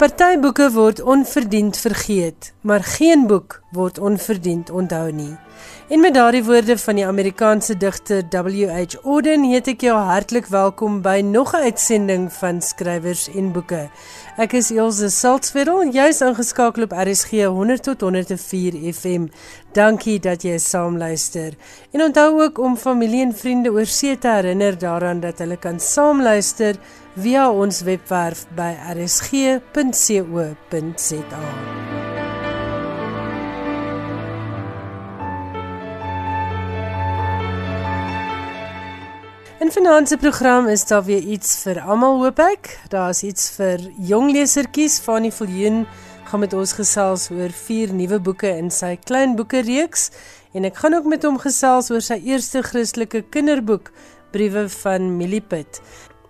Party boeke word onverdiend vergeet, maar geen boek word onverdiend onthou nie. En met daardie woorde van die Amerikaanse digter W.H. Auden, heet ek jou hartlik welkom by nog 'n uitsending van Skrywers en Boeke. Ek is Elsje Saltzwedel en jy's ingeskakel op RSG 100 tot 104 FM. Dankie dat jy saam luister. En onthou ook om familie en vriende oor see te herinner daaraan dat hulle kan saam luister via ons webwerf by rsg.co.za. In vanaand se program is daar weer iets vir almal hoop ek. Daar's iets vir jong lesertjies. Fanny Viljoen gaan met ons gesels oor vier nuwe boeke in sy klein boeke reeks en ek gaan ook met hom gesels oor sy eerste Christelike kinderboek, Briewe van Millipit.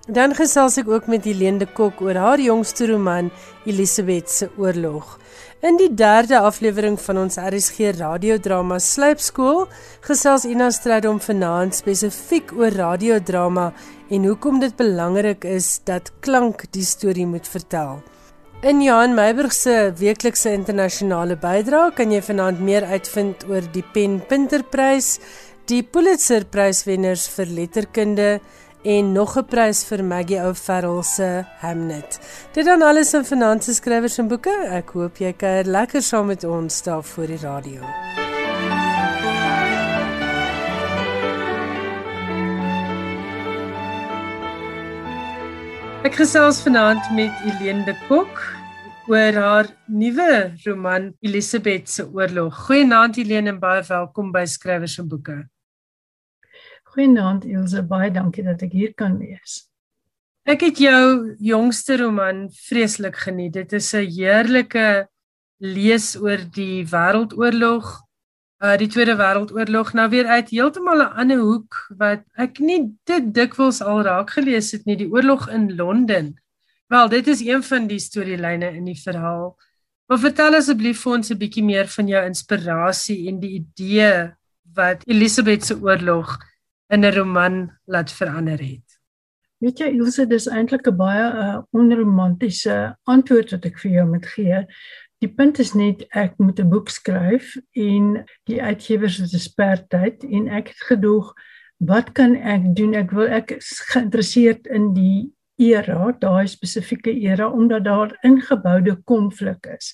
Dan gesels ek ook met Helene de Kok oor haar jongste roman Elisabeth se oorlog. In die derde aflewering van ons RSG radiodrama Slypskool gesels Ina Strydom vanaand spesifiek oor radiodrama en hoekom dit belangrik is dat klank die storie moet vertel. In Johan Meiburg se weeklikse internasionale bydrae kan jy vanaand meer uitvind oor die Pen Punterprys, die Pulitzer Pryswenners vir letterkunde en nog 'n prys vir Maggie O'Farrell se Hamnet. Dit dan alles in finansies skrywers en boeke. Ek hoop jy kuier lekker saam met ons daar voor die radio. Ek gesels vanaand met Helene de Kok oor haar nuwe roman Elisabeth se oorlog. Goeienaand Helene en baie welkom by Skrywers en Boeke. Goeienaand Ilse, baie dankie dat ek hier kan wees. Ek het jou jongste roman vreeslik geniet. Dit is 'n heerlike lees oor die Wêreldoorlog, uh die Tweede Wêreldoorlog, nou weer uit heeltemal 'n ander hoek wat ek nie dit dikwels al raak gelees het nie, die oorlog in Londen. Wel, dit is een van die storielyne in die verhaal. Maar vertel asseblief vir ons 'n bietjie meer van jou inspirasie en die idee wat Elisabeth se oorlog in 'n roman laat verander het. Weet jy, Ilse, dis eintlik 'n baie uh, onromantiese antwoord wat ek vir jou moet gee. Die punt is net ek moet 'n boek skryf en die uitgewers het 'n spertyd en ek het gedoog wat kan ek doen? Ek wil ek is geïnteresseerd in die era, daai spesifieke era omdat daar ingeboude konflik is.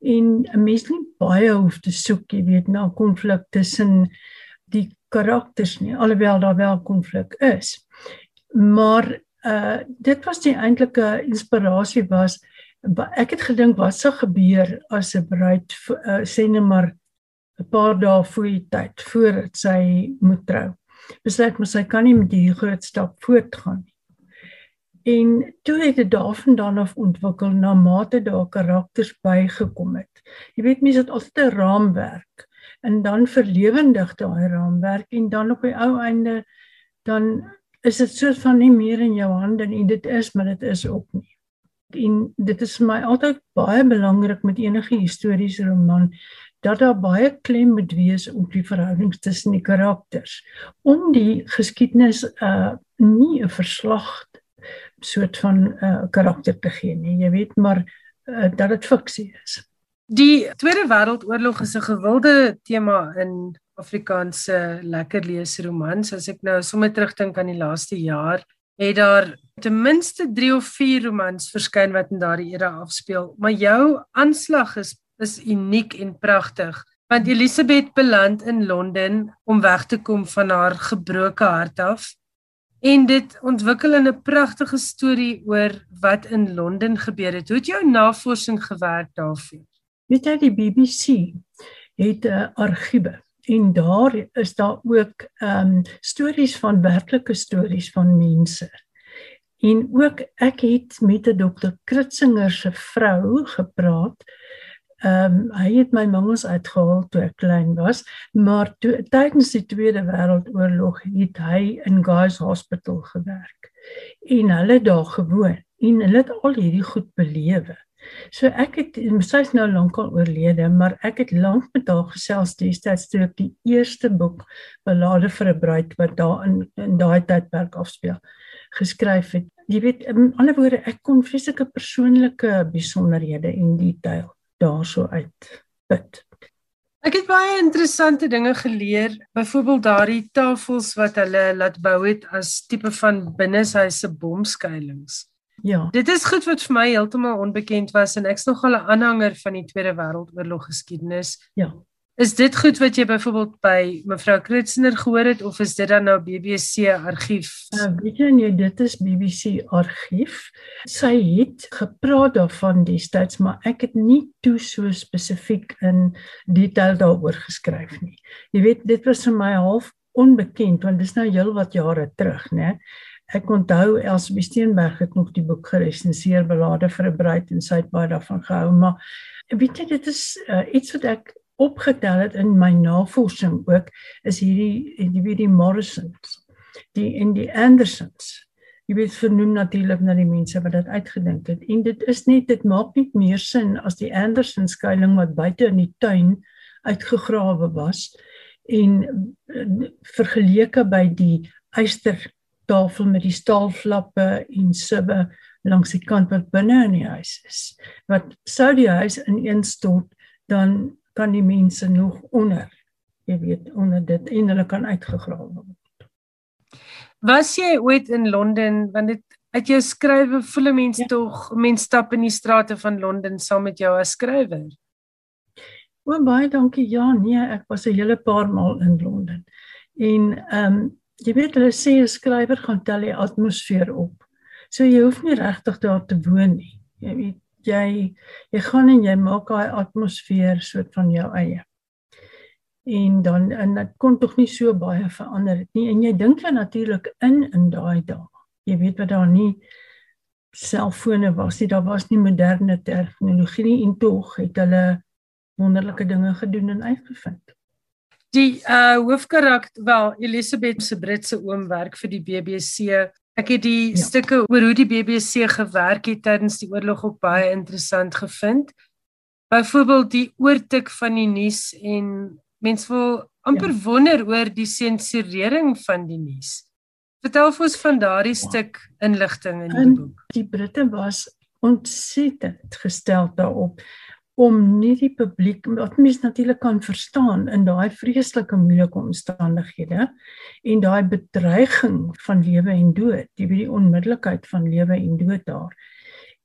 En 'n mens nie baie hoef te soek, jy weet, na konflik tussen die karakters nie alhoewel daar wel konflik is. Maar uh dit was die eintlike inspirasie was ek het gedink wat sou gebeur as 'n bruid uh, sê net maar 'n paar dae voor die tyd voordat sy moet trou. Besluit maar sy kan nie met hierdie groot stap voortgaan nie. En toe het dit daarvandaan af ontwikkel na mate daar karakters bygekom het. Jy weet mense het altyd 'n raamwerk en dan verlewendig daai raamwerk en dan op die ou einde dan is dit soort van nie meer in jou hande nie. Dit is maar dit is ook nie. En dit is vir my altyd baie belangrik met enige historiese roman dat daar baie klem moet wees op die verhoudings tussen die karakters om die geskiedenis uh nie 'n verslag soort van uh karakter te gee nie. Jy weet maar uh, dat dit fiksie is Die Tweede Wêreldoorlog is 'n gewilde tema in Afrikaanse lekker lees romans. As ek nou sommer terugdink aan die laaste jaar, het daar ten minste 3 of 4 romans verskyn wat in daardie era afspeel. Maar jou aanslag is is uniek en pragtig. Want Elisabeth beland in Londen om weg te kom van haar gebroke hart af. En dit ontwikkel in 'n pragtige storie oor wat in Londen gebeur het. Hoe het jou navorsing gewerk daarvoor? Weet jy die BBC het 'n uh, argiewe en daar is daar ook ehm um, stories van werklike stories van mense. En ook ek het met 'n dokter Kritzinger se vrou gepraat. Ehm um, hy het my mangens uitgehaal toe ek klein was, maar toe tydens die Tweede Wêreldoorlog het hy in Guy's Hospital gewerk. En hulle daar gewoon en hulle het al hierdie goed belewe. So ek het sy's nou lankal oorlede, maar ek het lank met haar gesels destyds toe ek die eerste boek Belade vir 'n bruid wat daar in in daai tydperk afspeel geskryf het. jy weet in ander woorde ek kon vreeslike persoonlike besonderhede en detail daarso uit put. Ek het baie interessante dinge geleer, byvoorbeeld daardie tafels wat hulle laat bou het as tipe van binneshuise bomskuilings. Ja. Dit is goed wat vir my heeltemal onbekend was en ek's nog al 'n aanhanger van die Tweede Wêreldoorlog geskiedenis. Ja. Is dit goed wat jy byvoorbeeld by mevrou Krutsner gehoor het of is dit dan nou BBC argief? Uh, weet jy nie dit is BBC argief. Sy het gepraat daarvan destyds, maar ek het nie toe so spesifiek in detail daaroor geskryf nie. Jy weet dit was vir my half onbekend want dis nou heelwat jare terug, né? Ek onthou Elsbie Steenberg het nog die boek geresenseer belade vir 'n bruid en sy het baie daarvan gehou, maar weet jy dit is uh, iets wat ek opgetel het in my navorsing ook is hierdie die wie die Morrisons die in die Andersons. Jy weet vernoem natuurlik na die mense wat dit uitgedink het en dit is net dit maak nie meer sin as die Anderson skuilings wat buite in die tuin uitgegrawe was en eh, vergeleke by die eystertafel met die staalflappe en sibbe langs die kant wat binne in die huis is wat sou die huis ineenstort dan kan die mense nog onder jy weet onder dit en hulle kan uitgegrawe word. Was jy ooit in Londen want dit uit jou skrywe voel mense ja. tog mense stap in die strate van Londen saam met jou as skrywer? O baie dankie. Ja, nee, ek was 'n hele paar maal in Londen. En ehm um, jy weet hulle sê 'n skrywer gaan tel die atmosfeer op. So jy hoef nie regtig daar te woon nie. Jy weet jy jy gaan en jy maak daai atmosfeer soort van jou eie. En dan en dit kon tog nie so baie verander het nie en jy dink dan natuurlik in in daai dae. Jy weet wat daar nie selfone was nie, daar was nie moderne tegnologie nie en tog het hulle wonderlike dinge gedoen en uitgevind. Die uh hoofkarakter, wel Elisabeth se Britse oom werk vir die BBC Ek het die ja. stukke oor hoe die BBC gewerk het tydens die oorlog ook baie interessant gevind. Byvoorbeeld die oortik van die nuus en mense wil amper ja. wonder oor die sensurering van die nuus. Vertel vir ons van daardie stuk inligting in die boek. Die Britte was ontsettend gestel daarop om nie die publiek wat mens natuurlik kan verstaan in daai vreeslike moeilike omstandighede en daai bedreiging van lewe en dood, die die onmiddellikheid van lewe en dood daar.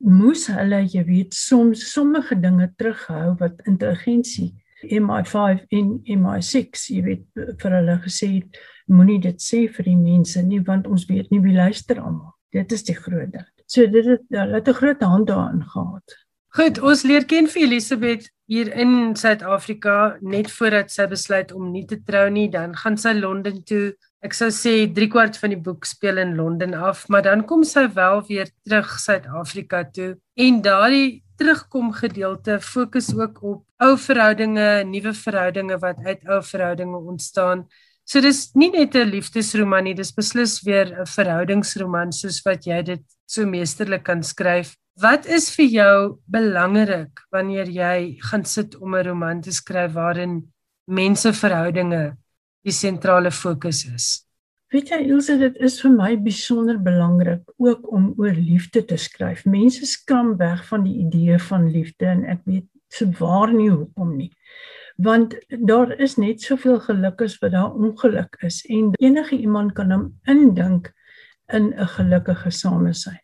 Moes hulle, jy weet, soms sommige dinge terughou wat intelligensie MI5 en MI6, jy weet, vir hulle gesê het, moenie dit sê vir die mense nie want ons weet nie wie luister almal. Dit is die groot ding. So dit het hulle het 'n groot hand daarin gehad. Goed, ons leer ken vir Elisabeth hier in Suid-Afrika net voordat sy besluit om nie te trou nie, dan gaan sy Londen toe. Ek sou sê 3 kwart van die boek speel in Londen af, maar dan kom sy wel weer terug Suid-Afrika toe. En daardie terugkom gedeelte fokus ook op ou verhoudinge, nuwe verhoudinge wat uit ou verhoudinge ontstaan. So dis nie net 'n liefdesroman nie, dis beslis weer 'n verhoudingsroman soos wat jy dit so meesterlik kan skryf. Wat is vir jou belangrik wanneer jy gaan sit om 'n roman te skryf waarin menseverhoudinge die sentrale fokus is? Weet jy Ilse, dit is vir my besonder belangrik ook om oor liefde te skryf. Mense skram weg van die idee van liefde en ek weet se waar nie hoekom nie. Want daar is net soveel geluk as wat daar ongeluk is en enige iemand kan hom indink in 'n gelukkige samesyn.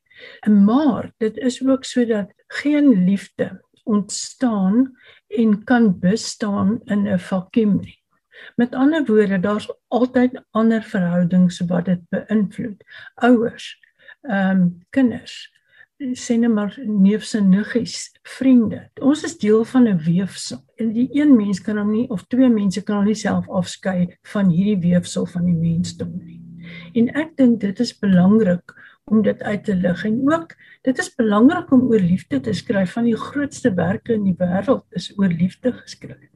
Maar dit is ook sodat geen liefde ontstaan en kan bestaan in 'n vakuum nie. Met ander woorde, daar's altyd ander verhoudings wat dit beïnvloed. Ouers, ehm um, kinders, sien maar neefs en niggies, vriende. Ons is deel van 'n weefsel. En die een mens kan hom nie of twee mense kan hom nie self afskei van hierdie weefsel van die mensdom nie. En ek dink dit is belangrik om dit uit te lig en ook dit is belangrik om oor liefde te skryf van die grootste werke in die wêreld is oor liefde geskryf.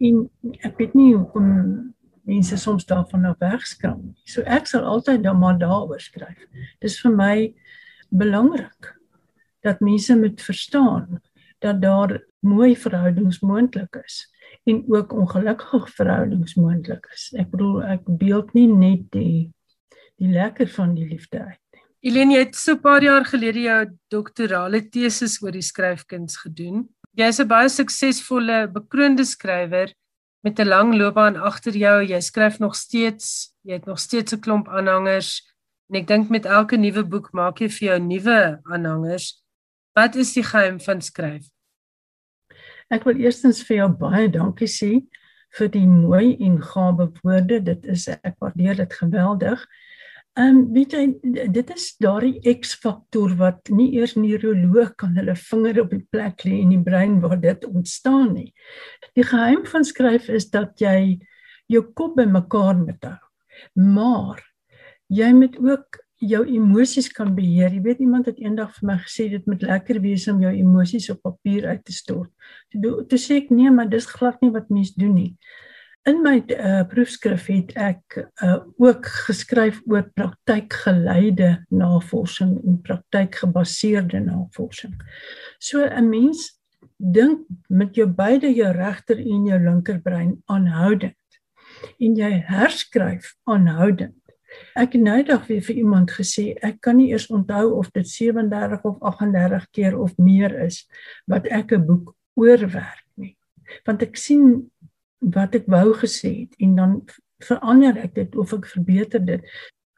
En ek weet nie hoekom mense soms daarvan nou wegskram nie. So ek sal altyd dan maar daaroor skryf. Dis vir my belangrik dat mense moet verstaan dat daar mooi verhoudings moontlik is en ook ongelukkige verhoudings moontlik is. Ek bedoel ek beeld nie net die die lekker van die liefde uit Eleni het so 'n paar jaar gelede jou doktorale tesis oor die skryfkuns gedoen. Jy is 'n baie suksesvolle bekroonde skrywer met 'n lang loopbaan agter jou. Jy skryf nog steeds, jy het nog steeds 'n klomp aanhangers en ek dink met elke nuwe boek maak jy vir jou nuwe aanhangers. Wat is die geheim van skryf? Ek wil eerstens vir jou baie dankie sê vir die mooi en gawe woorde. Dit is ek waardeer dit geweldig. Ehm um, weet jy dit is daardie X-faktor wat nie eers neuroloog kan hulle vinger op die plek lê in die brein waar dit ontstaan nie. Die geheim van skryf is dat jy jou kop bymekaar moet hou. Maar jy moet ook jou emosies kan beheer. Jy weet iemand het eendag vir my gesê dit moet lekker wees om jou emosies op papier uit te stort. Toe sê ek nee, maar dis glad nie wat mense doen nie. In my uh, proefskrif het ek uh, ook geskryf oor praktykgeleide navorsing en praktykgebaseerde navorsing. So 'n mens dink met jou beide jou regter en jou linkerbrein aanhoudend en jy herskryf aanhoudend. Ek het nou dag weer vir iemand gesê ek kan nie eers onthou of dit 37 of 38 keer of meer is wat ek 'n boek oorwerk nie. Want ek sien wat ek wou gesê het en dan verander ek dit of ek verbeter dit.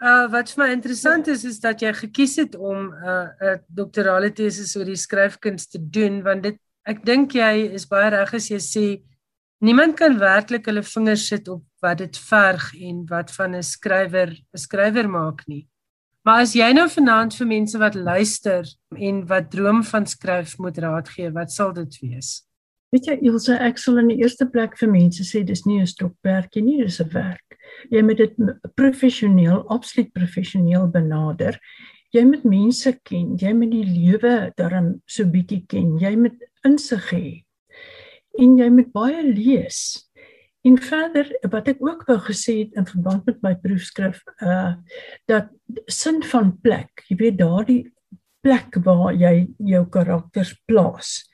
Uh wat vir my interessant is is dat jy gekies het om 'n uh, 'n doktorale tesis oor die skryfkuns te doen want dit ek dink jy is baie reg as jy sê niemand kan werklik hulle vingers sit op wat dit verg en wat van 'n skrywer 'n skrywer maak nie. Maar as jy nou vanaand vir mense wat luister en wat droom van skryf moet raad gee, wat sal dit wees? Weet jy, Ilse, ek sal in die eerste plek vir mense sê dis nie 'n stokperdjie nie, dis 'n werk. Jy moet dit professioneel, absoluut professioneel benader. Jy moet mense ken, jy moet die lewe daarin so bietjie ken. Jy moet insig hê. En jy moet baie lees. En verder wat ek ook wou gesê het in verband met my proefskrif, uh dat sin van plek, jy weet daardie plek waar jy jou karakters plaas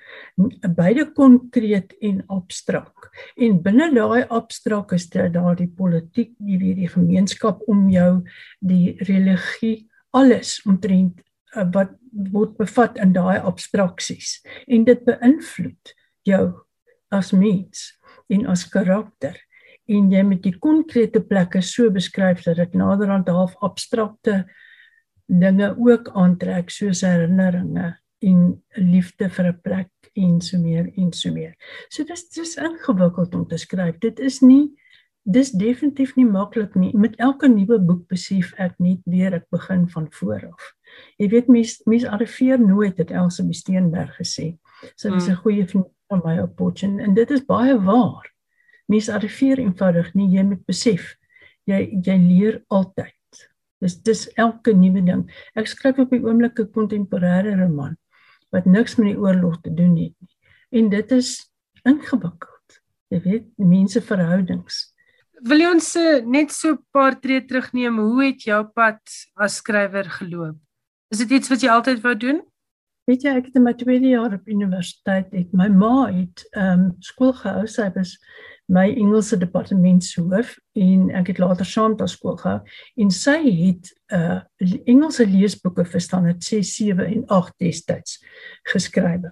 beide konkreet en abstrak en binne daai abstrak is dit daardie politiek jy weet die gemeenskap om jou die religie alles omtrent uh, wat word bevat in daai abstraksies. En dit beïnvloed jou as mens en as karakter. En jy met die konkrete plekke so beskryf dat dit naderhand half abstrakte dinge ook aantrek soos herinneringe en liefde vir 'n plek en so meer en so meer. So dis dis ingewikkeld om te skryf. Dit is nie dis definitief nie maklik nie. Met elke nuwe boek besef ek net weer ek begin van voor af. Jy weet mens mens arriveer nooit het Elsə Besteenberg gesê. Sy was 'n mm. goeie vriend van my op Potchefstroom en dit is baie waar. Mens arriveer eenvoudig nie jy moet besef jy jy leer altyd. Dis dis elke nuwe ding. Ek skryf op die oomblik 'n kontemporêre roman wat niks met die oorlog te doen het nie. En dit is ingewikkeld. Jy weet, mense verhoudings. Wil jy ons eh, net so 'n paar tree terugneem? Hoe het jou pad as skrywer geloop? Is dit iets wat jy altyd wou doen? Weet jy, ek het in my tweede jaar op universiteit het my ma het ehm um, skool gehou. Sy was my Engelse departementshoof en ek het later daar skool gehou en sy het uh Engelse leesboeke vir standaard 6, 7 en 8 destyds geskryf.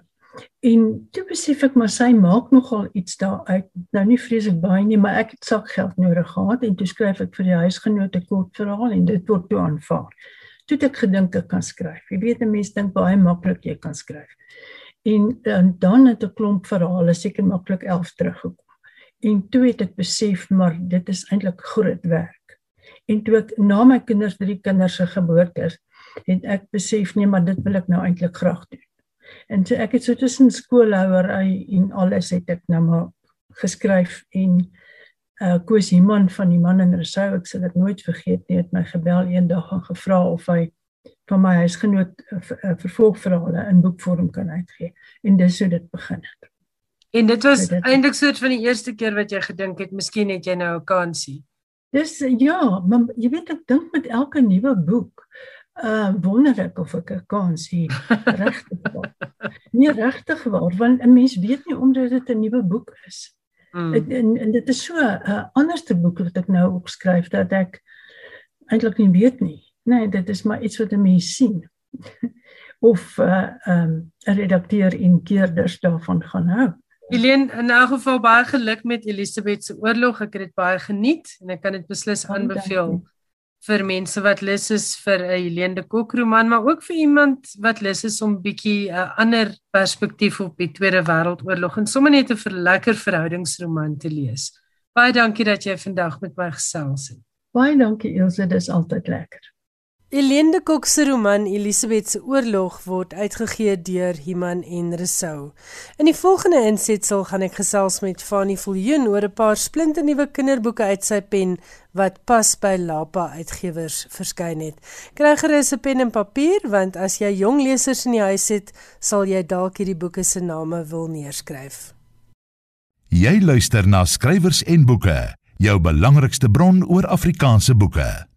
En toe besef ek maar sy maak nogal iets daar uit. Nou nie vreeslik baie nie, maar ek het sakgeld nodig gehad en toe skryf ek vir die huisgenote kort verhaal en dit word toe aanvaar. Toe ek gedink ek kan skryf. Jy weet 'n mens dink baie maklik jy kan skryf. En, en dan het 'n klomp verhale seker maklik 11 teruggekom. En toe het ek besef maar dit is eintlik groot werk. En toe ek na my kinders drie kinders se geboorte is, het ek besef nee maar dit wil ek nou eintlik graag doen. En so ek het so tussen skoolhouery en alles het ek nou maar geskryf en uh Koos Iman van die man in Rousseau ek sal dit nooit vergeet nie het my gebel eendag en gevra of hy van my huisgenoot uh, vervolgverhale in boekvorm kan uitgee en dis hoe dit begin het. En dit was eintlik soort van die eerste keer wat jy gedink het miskien het jy nou 'n kansie. Dis ja, maar jy weet ek dink met elke nuwe boek uh wonder ek of ek 'n kans het regtig. nie regtig waar want 'n mens weet nie omdat dit 'n nuwe boek is. Mm. En, en dit is so 'n uh, anderste boek wat ek nou opskryf dat ek eintlik nie weet nie Nee, dit is maar iets wat 'n mens sien. of 'n uh, um, redakteur en keerders daarvan gaan hou. Helene, in 'n geval baie geluk met Elisabeth se oorlog. Ek het dit baie geniet en ek kan dit beslis aanbeveel. Oh, vir mense wat lus is vir 'n Helene de Kok roman, maar ook vir iemand wat lus is om bietjie 'n ander perspektief op die Tweede Wêreldoorlog en sommer net 'n verlekker verhoudingsroman te lees. Baie dankie dat jy vandag met my gesels het. Baie dankie Ilse, dit is altyd lekker. Helene de Kok se roman Elisabeth se oorlog word uitgegee deur Human en Resou. In die volgende insetsel gaan ek gesels met Fanny Viljoen oor 'n paar splinternuwe kinderboeke uit sy pen wat pas by Lapa Uitgewers verskyn het. Kry gerus 'n pen en papier want as jy jong lesers in die huis het, sal jy dalk hierdie boeke se name wil neerskryf. Jy luister na skrywers en boeke, jou belangrikste bron oor Afrikaanse boeke.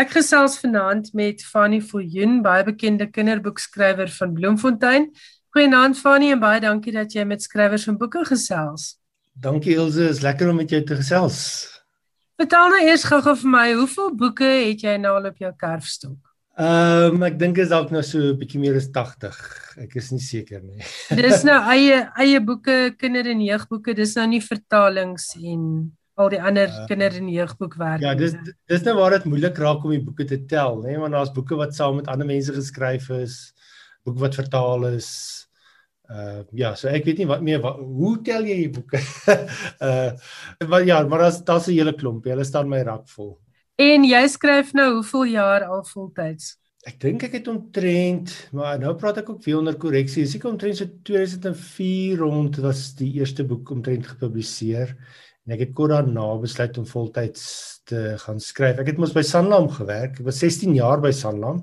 Ek gesels vanaand met Fanny Viljoen, baie bekende kinderboekskrywer van Bloemfontein. Goeienaand Fanny en baie dankie dat jy met skrywers van boeke gesels. Dankie Ilse, is lekker om met jou te gesels. Vertel nou eers gou-gou vir my, hoeveel boeke het jy nou al op jou kerfstok? Ehm um, ek dink is dalk nou so 'n bietjie meer as 80. Ek is nie seker nie. dis nou eie eie boeke, kinder- en jeugboeke, dis nou nie vertalings en al die ander uh, kinder- en jeugboekwerk. Ja, dis dis nou waar dit moeilik raak om die boeke te tel, né? Want daar's boeke wat saam met ander mense geskryf is, boeke wat vertaal is. Uh ja, so ek weet nie wat meer wat, hoe tel jy die boeke? uh maar ja, maar daar's daar's 'n hele klomp. Hulle staan my rak vol. En jy skryf nou hoeveel jaar al voltyds? Ek dink ek het omtrent, maar nou praat ek ook weer onder korreksie. Seker omtrent so 2004 rond was die eerste boek omtrent gepubliseer. En ek het kort daarna besluit om voltyds te gaan skryf. Ek het mos by Sanlam gewerk. Ek was 16 jaar by Sanlam.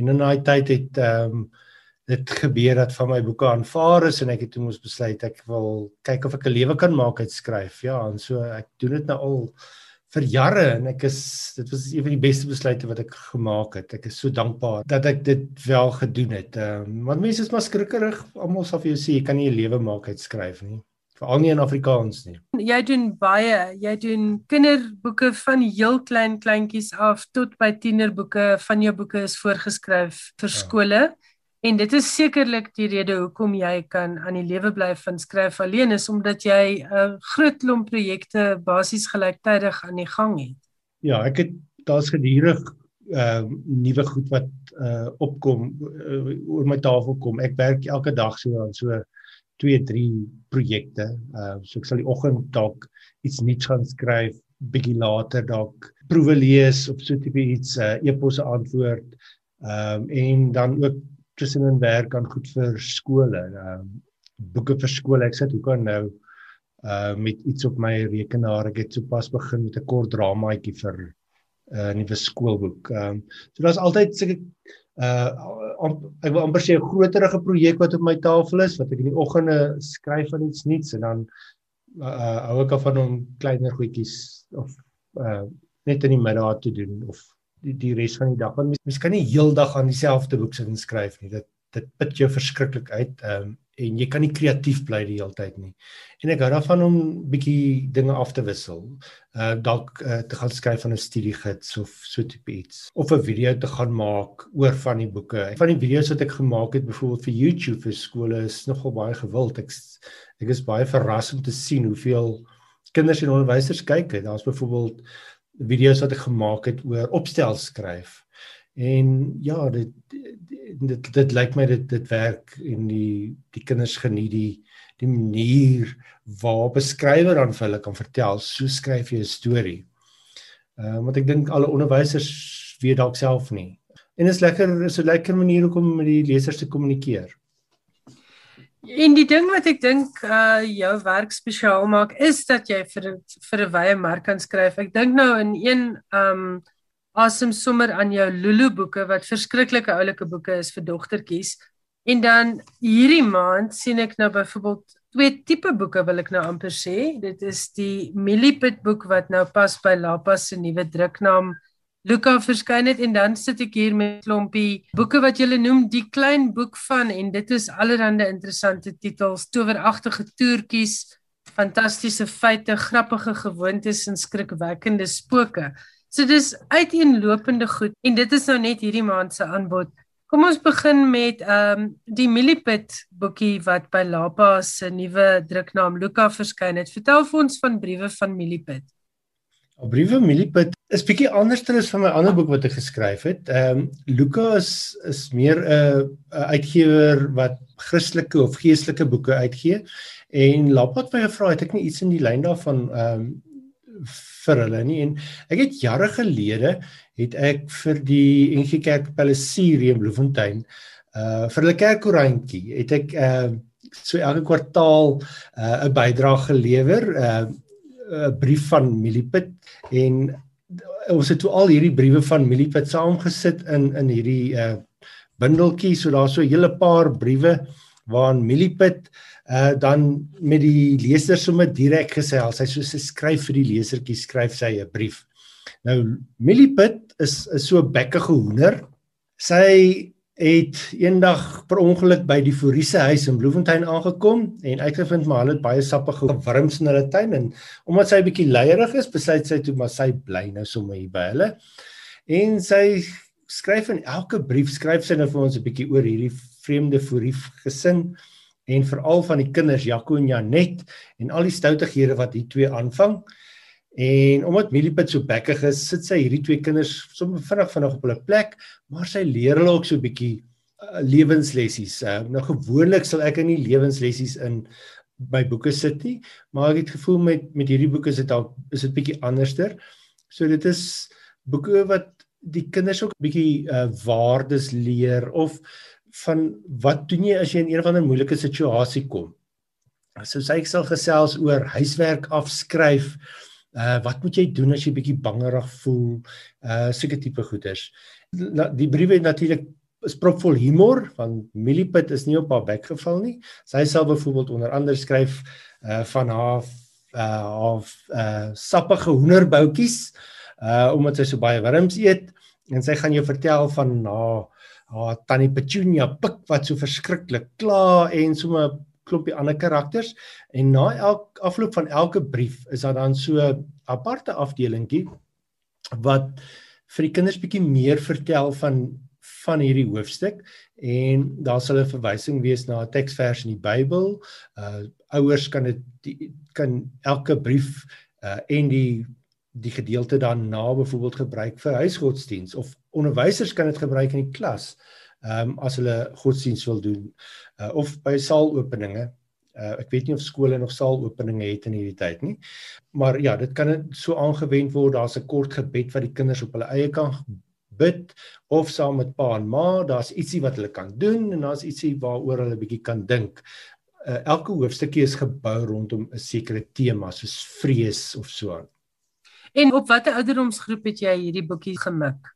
En in daai tyd het ehm um, dit gebeur dat van my boeke aanvaar is en ek het toe mos besluit ek wil kyk of ek 'n lewe kan maak uit skryf. Ja, en so ek doen dit nou al vir jare en ek is dit was een van die beste besluite wat ek gemaak het. Ek is so dankbaar dat ek dit wel gedoen het. Ehm um, want mense is maar skrikkerig. Almal sal vir jou sê jy kan nie 'n lewe maak uit skryf nie veral nie in Afrikaans nie. Jy doen baie, jy doen kinderboeke van heel klein kleintjies af tot by tienerboeke. Van jou boeke is voorgeskryf vir ja. skole. Ja. En dit is sekerlik die rede hoekom jy kan aan die lewe bly van skryf alleen is omdat jy 'n groot klomp projekte basies gelyktydig aan die gang het. Ja, ek het daar's gedurig uh nuwe goed wat uh opkom uh, oor my tafel kom. Ek werk elke dag so aan so 2 3 projekte. Uh so ek sal die oggend dalk iets nuuts gaan skryf, bietjie later dalk proewe lees of so tipe iets uh eposse antwoord. Um en dan ook tussenin werk aan goed vir skole. Um boeke vir skole. Ek sit hoekom nou uh met iets op my rekenaar. Ek het sopas begin met 'n kort dramaatjie vir 'n uh, nuwe skoolboek. Um so daar's altyd seker uh ek wil amper sê 'n groterige projek wat op my tafel is wat ek in die oggende skryf van iets nuuts en dan uh hou ek af van om kleiner goedjies of uh net in die middag te doen of die die res van die dag. Want mens kan nie heeldag aan dieselfde boek sit en skryf nie. Dit dit put jou verskriklik uit. Um en jy kan nie kreatief bly die hele tyd nie. En ek hou daarvan om bietjie dinge af te wissel. Uh dalk uh, te gaan skryf van 'n studiegids of so tipe iets of 'n video te gaan maak oor van die boeke. Van die video's wat ek gemaak het byvoorbeeld vir YouTube vir skole is nogal baie gewild. Ek ek is baie verras om te sien hoeveel kinders en onderwysers kyk. Daar's byvoorbeeld video's wat ek gemaak het oor opstel skryf. En ja, dit dit dit lyk my dit dit werk en die die kinders geniet die die manier waarop 'n skrywer dan vir hulle kan vertel so skryf jy 'n storie. Ehm uh, want ek dink alle onderwysers weet dalk self nie. En is lekker is 'n lekker manier om met die lesers te kommunikeer. En die ding wat ek dink uh jou werk spesiaal maak is dat jy vir vir 'n wye mark kan skryf. Ek dink nou in een um asem sommer aan jou Lulu boeke wat verskriklike oulike boeke is vir dogtertjies. En dan hierdie maand sien ek nou byvoorbeeld twee tipe boeke wil ek nou amper sê. Dit is die Millipit boek wat nou pas by Lapa se nuwe druknaam Luka verskyn het en dan sit ek hier met klompie boeke wat julle noem die klein boek van en dit is allerlei interessante titels, toweragtige toertjies, fantastiese feite, grappige gewoontes en skrikwekkende spooke. So dis uiteenlopende goed en dit is nou net hierdie maand se aanbod. Kom ons begin met ehm um, die Millipit boekie wat by Lapa se nuwe druknaam Luka verskyn het. Vertel vir ons van briewe van Millipit. Die briewe Millipit is bietjie anders as van my ander boek wat ek geskryf het. Ehm um, Luka is is meer 'n 'n uitgewer wat Christelike of geestelike boeke uitgee en Lapa het my gevra het ek nie iets in die lyn daarvan ehm um, vir hulle nie. En ek het jare gelede het ek vir die NG Kerk Palisier in Bloemfontein uh vir hulle kerkkoerantjie het ek uh so elke kwartaal uh 'n bydrae gelewer uh 'n brief van Milipit en ons het toe al hierdie briewe van Milipit saamgesit in in hierdie uh bundeltjie so daar's so 'n hele paar briewe waarin Milipit uh dan met die leser sommer direk gesels. Hy soos hy skryf vir die lesertjie, skryf sy 'n brief. Nou Millipit is is so 'n bekkige hoender. Sy het eendag per ongeluk by die Foriese huis in Bloemfontein aangekom en uitgevind maar hulle het baie sappige wurms in hulle tuin en omdat sy 'n bietjie leierig is, besluit sy toe maar sy bly nou sommer hier by hulle. En sy skryf in elke brief skryf sy nou vir ons 'n bietjie oor hierdie vreemde Forief gesin en veral van die kinders Jaco en Janet en al die stoutighede wat die twee aanvang. En omdat Milipit so bekkig is, sit sy hierdie twee kinders sommer vinnig vinnig op hulle plek, maar sy leer hulle ook so 'n bietjie uh, lewenslessies. Uh, nou gewoonlik sal ek in die lewenslessies in my boeke sit nie, maar ek het gevoel met met hierdie boeke is dit al is dit bietjie anderster. So dit is boeke wat die kinders ook bietjie uh, waardes leer of van wat doen jy as jy in een of ander moeilike situasie kom? So sy sal gesels oor huiswerk afskryf. Uh wat moet jy doen as jy bietjie bangerig voel? Uh sulke tipe goeders. Die briewe natuurlik is propvol humor want Millipit is nie op haar bek geval nie. Sy sal byvoorbeeld onder andere skryf uh van haar uh of uh sappige hoenderboutjies uh omdat sy so baie wurms eet en sy gaan jou vertel van haar haar oh, tannie Petunia pik wat so verskriklik kla en so 'n klompie ander karakters en na elke afloop van elke brief is daar dan so 'n aparte afdelingkie wat vir die kinders bietjie meer vertel van van hierdie hoofstuk en daar sal 'n verwysing wees na 'n teksvers in die Bybel. Uh ouers kan dit kan elke brief uh en die die gedeelte dan na byvoorbeeld gebruik vir huisgodsdiens of onderwysers kan dit gebruik in die klas. Ehm um, as hulle godsdiens wil doen uh, of by saalopeninge. Uh, ek weet nie of skole nog saalopeninge het in hierdie tyd nie. Maar ja, dit kan so aangewend word. Daar's 'n kort gebed wat die kinders op hulle eie kan bid of saam met pa en ma, daar's ietsie wat hulle kan doen en daar's ietsie waaroor hulle bietjie kan dink. Uh, elke hoofstukkie is gebou rondom 'n sekere tema soos vrees of so aan. En op watter ouderdomsgroep het jy hierdie boekie gemik?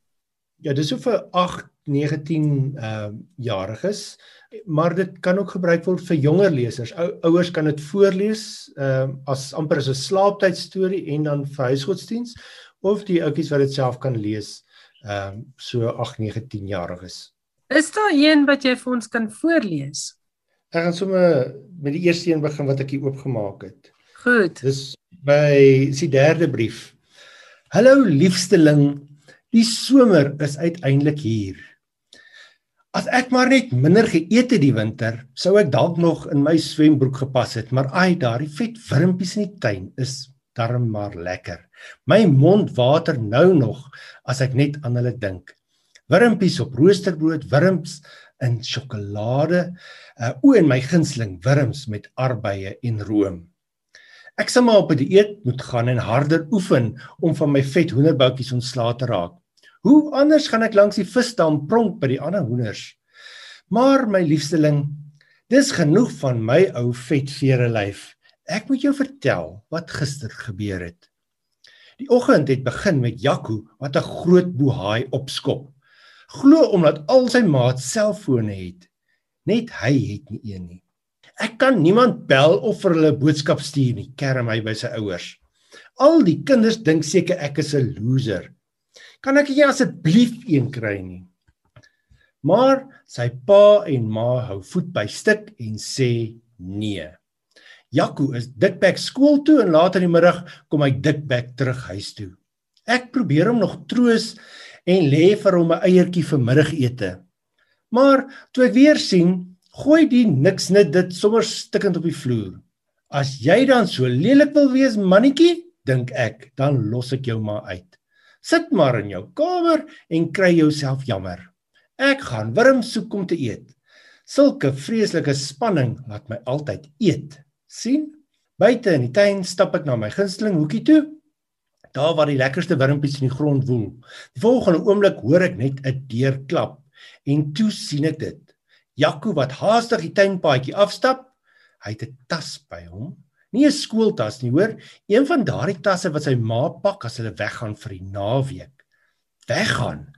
Ja, dis so vir 8, 19 ehm uh, jariges, maar dit kan ook gebruik word vir jonger lesers. Ou, ouers kan dit voorlees ehm uh, as amper as 'n slaaptyd storie en dan vir huisgodsdiens of die ouetjies wat dit self kan lees ehm uh, so 8, 19 jariges. Is daar een wat jy vir ons kan voorlees? Ek gaan sommer met die eerste een begin wat ek hier oopgemaak het. Goed. Dis by die derde brief. Hallo liefsteling, die somer is uiteindelik hier. As ek maar net minder geëet het die winter, sou ek dalk nog in my swembroek gepas het, maar ai, daardie vet wurmpies in die tuin is darm maar lekker. My mond water nou nog as ek net aan hulle dink. Wurmpies op roosterbrood, wurms in sjokolade, uh, o en my gunsteling wurms met arbeye en room. Ek sal maar op 'n die dieet moet gaan en harder oefen om van my vet hoenderboutjies ontslae te raak. Hoe anders gaan ek langs die visdam pronk by die ander hoenders? Maar my liefsteling, dis genoeg van my ou vet vere lyf. Ek moet jou vertel wat gister gebeur het. Die oggend het begin met Jaco wat 'n groot bohaai opskop. Glo omdat al sy maats selfone het. Net hy het nie een nie. Ek kan niemand bel of vir hulle boodskap stuur nie, kerm hy by sy ouers. Al die kinders dink seker ek is 'n loser. Kan ek nie asseblief een kry nie? Maar sy pa en ma hou voet by stuk en sê nee. Jaco is dikbek skool toe en later in die middag kom hy dikbek terug huis toe. Ek probeer hom nog troos en lê vir hom 'n eiertjie vir middagete. Maar toe ek weer sien, gooi die niks net dit sommer stikkend op die vloer. As jy dan so lelik wil wees, mannetjie, dink ek, dan los ek jou maar uit. Sit maar in jou kamer en kry jouself jammer. Ek gaan wurmsoek om te eet. Sulke vreeslike spanning laat my altyd eet. sien? Buite in die tuin stap ek na my gunsteling hoekie toe. Daar waar die lekkerste wurmpies in die grond woel. Die volgende oomblik hoor ek net 'n deur klap en toe sien ek dit. Jaco wat haastig die tuinpaadjie afstap. Hy het 'n tas by hom Nie 'n skooltas nie, hoor. Een van daardie tasse wat sy ma pak as hulle weggaan vir die naweek. Weggaan.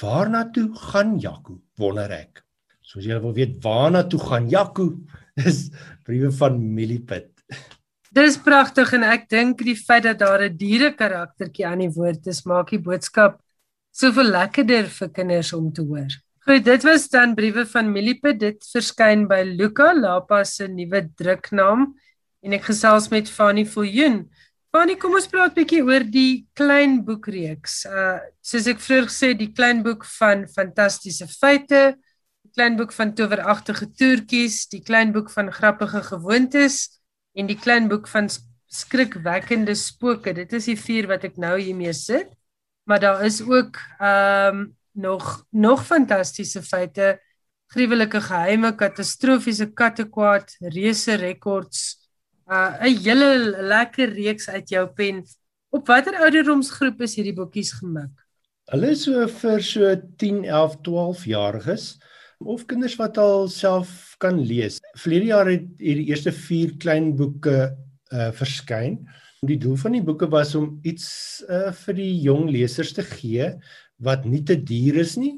Waarna toe gaan Jaco? Wonder ek. Soos julle wil weet, waarna toe gaan Jaco? Dis briewe van Millipit. Dis pragtig en ek dink die feit dat daar 'n diere karaktertjie aan die woord is, maak die boodskap soveel lekkerder vir kinders om te hoor. Goed, dit was dan briewe van Millipit. Dit verskyn by Luka Lapa se nuwe druknaam en ek gesels met Fanny Viljoen. Fanny, kom ons praat 'n bietjie oor die klein boekreeks. Uh soos ek vroeër gesê, die klein boek van fantastiese feite, die klein boek van toweragtige toertjies, die klein boek van grappige gewoontes en die klein boek van skrikwekkende spooke. Dit is die vier wat ek nou hiermee sit. Maar daar is ook ehm um, nog nog fantastiese feite, gruwelike geheime, katastrofiese kattekwaad, reuse rekords, uh 'n hele lekker reeks uit jou pen. Op watter ouderdomsgroep is hierdie boekies gemik? Hulle is so vir so 10, 11, 12 jariges of kinders wat al self kan lees. Verlede jaar het hierdie eerste 4 klein boeke uh verskyn. Die doel van die boeke was om iets uh vir die jong lesers te gee wat nie te duur is nie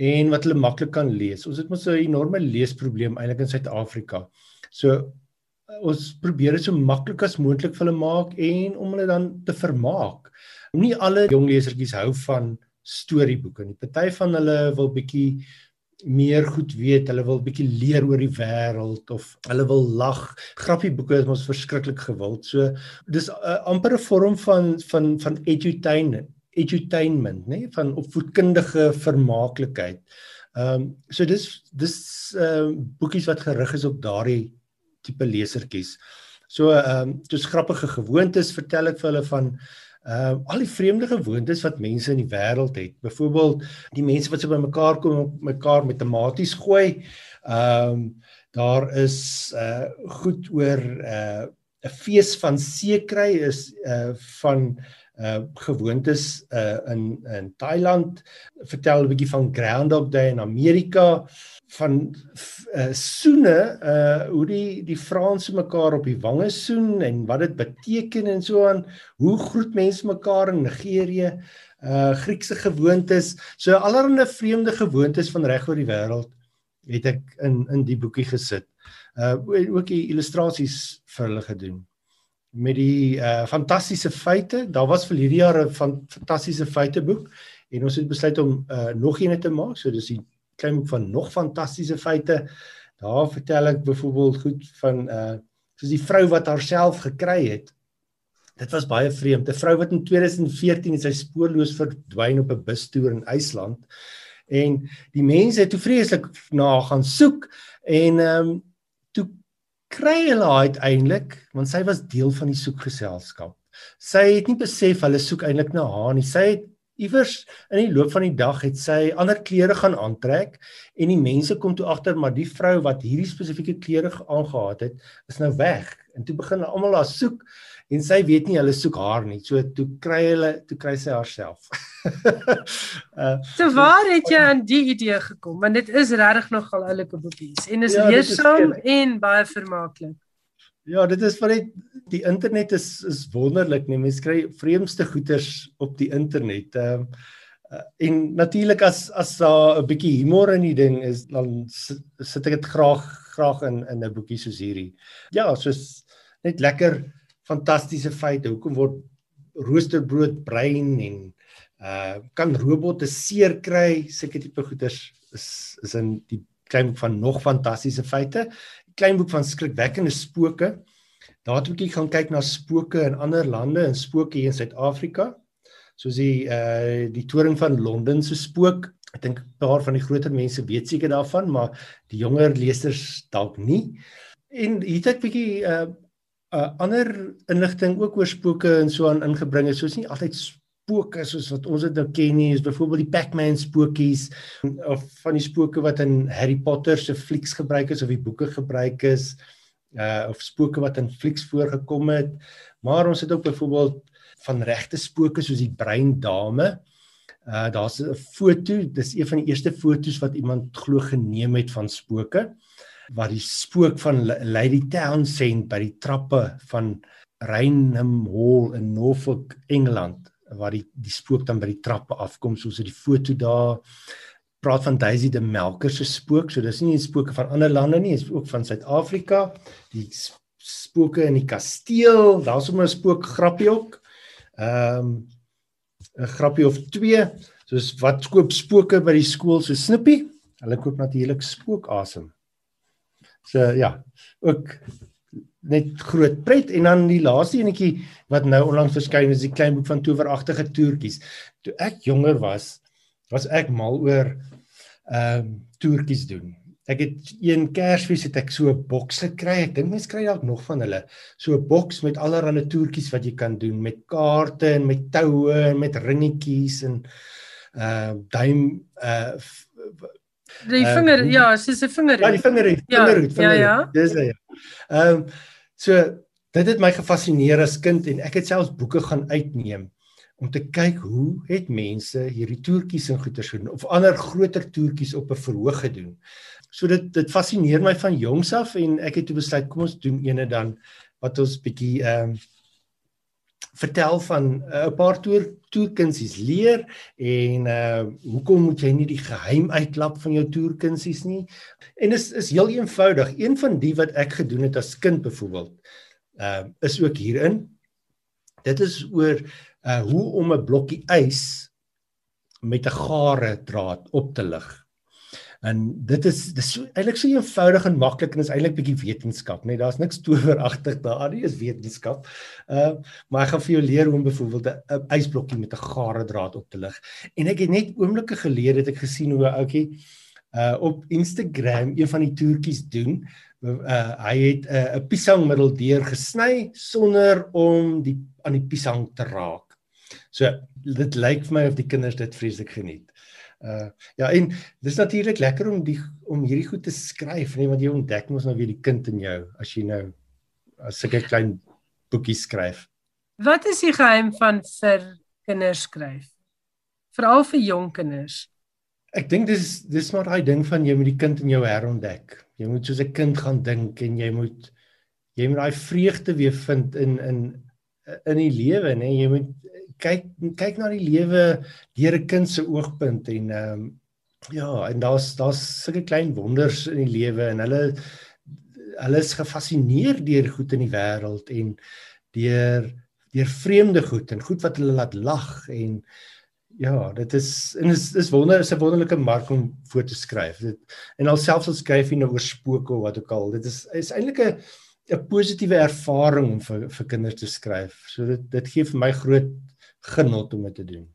en wat hulle maklik kan lees. Ons het mos 'n enorme leesprobleem eintlik in Suid-Afrika. So ons probeer dit so maklik as moontlik vir hulle maak en om hulle dan te vermaak. Nie alle jong lesertjies hou van storieboeke nie. Party van hulle wil bietjie meer goed weet, hulle wil bietjie leer oor die wêreld of hulle wil lag. Grappieboeke is mos verskriklik gewild. So dis 'n uh, amper 'n vorm van van van edutainment, edutainment, nê, van opvoedkundige vermaaklikheid. Ehm um, so dis dis ehm uh, boekies wat gerig is op daardie tipe lesertjies. So ehm um, dis grappige gewoontes vertel ek vir hulle van ehm uh, al die vreemde gewoontes wat mense in die wêreld het. Byvoorbeeld die mense wat so by mekaar kom om mekaar met tomaties gooi. Ehm um, daar is uh goed oor uh 'n fees van seekry is uh van uh gewoontes uh in in Thailand. Vertel 'n bietjie van Groundhog Day in Amerika. Van uh, soene uh hoe die die Franse mekaar op die wange soen en wat dit beteken en so aan. Hoe groet mense mekaar in Nigerië? Uh Griekse gewoontes. So allerlei vreemde gewoontes van reg oor die wêreld het ek in in die boekie gesit. Uh ook die illustrasies vir hulle gedoen met die uh fantastiese feite daar was vir hierdie jaar 'n fantastiese feite boek en ons het besluit om uh nog een te maak so dis die klein boek van nog fantastiese feite. Daar vertel ek byvoorbeeld goed van uh soos die vrou wat haarself gekry het. Dit was baie vreemd. 'n Vrou wat in 2014 het sy spoorloos verdwyn op 'n bustoer in IJsland. En die mense het toe vreeslik na haar gaan soek en ehm um, kry hulle haar uiteindelik want sy was deel van die soekgeselskap. Sy het nie besef hulle soek eintlik na haar nie. Sy het iewers in die loop van die dag het sy ander klere gaan aantrek en die mense kom toe agter maar die vrou wat hierdie spesifieke klere aangetree het is nou weg en toe begin almal haar soek en sy weet nie hulle soek haar nie so toe kry hulle toe kry sy haarself. uh, so waar het jy aan die idee gekom want dit is regtig nogal oulike boekies en is ja, leessaam en baie vermaaklik. Ja, dit is van net die internet is is wonderlik, nee, mense kry vreemdste goeters op die internet. Ehm uh, uh, en natuurlik as as daar 'n bietjie humor in die ding is, dan sit ek dit graag graag in in 'n boekie soos hierdie. Ja, soos net lekker fantastiese feite. Hoekom word roosterbrood bruin en uh kan robotte seer kry? Sulke tipe goeters is is in die klein van nog fantastiese feite klein boek van skrikwekkende spooke. Daar het ek gaan kyk na spooke in ander lande en spooke hier in Suid-Afrika. soos die uh die toring van Londen se spook. Ek dink 'n paar van die groter mense weet seker daarvan, maar die jonger lesers dalk nie. En hier het ek bietjie uh 'n uh, ander inligting ook oor spooke en so aan ingebring. Dit is nie altyd spooke soos wat ons dit nou ken nie is byvoorbeeld die Pac-Man spookies of van die spooke wat in Harry Potter se flieks gebruik is of die boeke gebruik is uh of spooke wat in flieks voorgekom het maar ons het ook byvoorbeeld van regte spooke soos die brein dame uh daar's 'n foto dis een van die eerste fotos wat iemand glo geneem het van spooke waar die spook van Lady Townsend by die trappe van Rainham Hall in Norfolk Engeland waar die die spook dan by die trappe afkom. Soos dit die foto daar. Praat van Daisy de Melker se spook. So dis nie net spooke van ander lande nie is ook van Suid-Afrika. Die spooke in die kasteel daar's sommer 'n spook grappie ook. Ehm um, 'n grappie of twee. Soos wat koop spooke by die skool? So snippie hulle koop natuurlik spookasem so ja ook net groot pret en dan die laaste enetjie wat nou onlangs verskyn is die klein boek van toweragtige toertjies. Toe ek jonger was, was ek mal oor ehm um, toertjies doen. Ek het een Kersfees het ek so 'n boks gekry. Ek dink mense kry dalk nog van hulle. So 'n boks met allerlei toertjies wat jy kan doen met kaarte en met toue en met ringetjies en ehm uh, duim uh die vinger uh, ja, soos 'n vinger. Ja, die vinger, die ja, vingerhoed, ja, ja. Dis hy. Ehm um, So dit het my gefassineer as kind en ek het selfs boeke gaan uitneem om te kyk hoe het mense hierdie toertjies en goeters gedoen of ander groter toertjies op 'n verhoog gedoen. So dit dit fascineer my van jongs af en ek het toe besluit kom ons doen ene dan wat ons bietjie ehm um, vertel van 'n uh, paar toer toerkunsies leer en uh hoekom moet jy nie die geheim uitklap van jou toerkunsies nie? En is is heel eenvoudig. Een van die wat ek gedoen het as kind byvoorbeeld uh is ook hierin. Dit is oor uh hoe om 'n blokkie ys met 'n gare draad op te lig En dit is dis so eintlik so eenvoudig en maklik en is eintlik bietjie wetenskap, né? Nee, Daar's niks toweragtig daar nie, is wetenskap. Uh maar ek gaan vir jou leer hoe om byvoorbeeld 'n ysblokkie met 'n gare draad op te lig. En ek het net oomblikke gelede het ek gesien hoe 'n ouetjie uh op Instagram een van die toertjies doen. Uh hy het 'n uh, 'n piesangmiddel deur gesny sonder om die aan die piesang te raak. So dit lyk vir my of die kinders dit vreeslik geniet. Uh ja en dis natuurlik lekker om die om hierdie goed te skryf nee want jy ontdek mos nou weer die kind in jou as jy nou as sulke klein boekies skryf. Wat is die geheim van vir kinders skryf? Veral vir jong kinders. Ek dink dis dis maar daai ding van jy moet die kind in jou herontdek. Jy moet soos 'n kind gaan dink en jy moet jy moet daai vreugde weer vind in in in die lewe nê. Jy moet kyk kyk na die lewe deur 'n kind se oogpunt en ehm um, ja, en daar's daar's sulke klein wonders in die lewe en hulle hulle is gefassineer deur goed in die wêreld en deur deur vreemde goed en goed wat hulle laat lag en ja, dit is en is is wonder is 'n wonderlike mark om voor te skryf. Dit en alselfs al skryf jy nou oor spooke of wat ook al, dit is is eintlik 'n 'n positiewe ervaring om vir vir kinders te skryf. So dit dit gee vir my groot genot om dit te doen.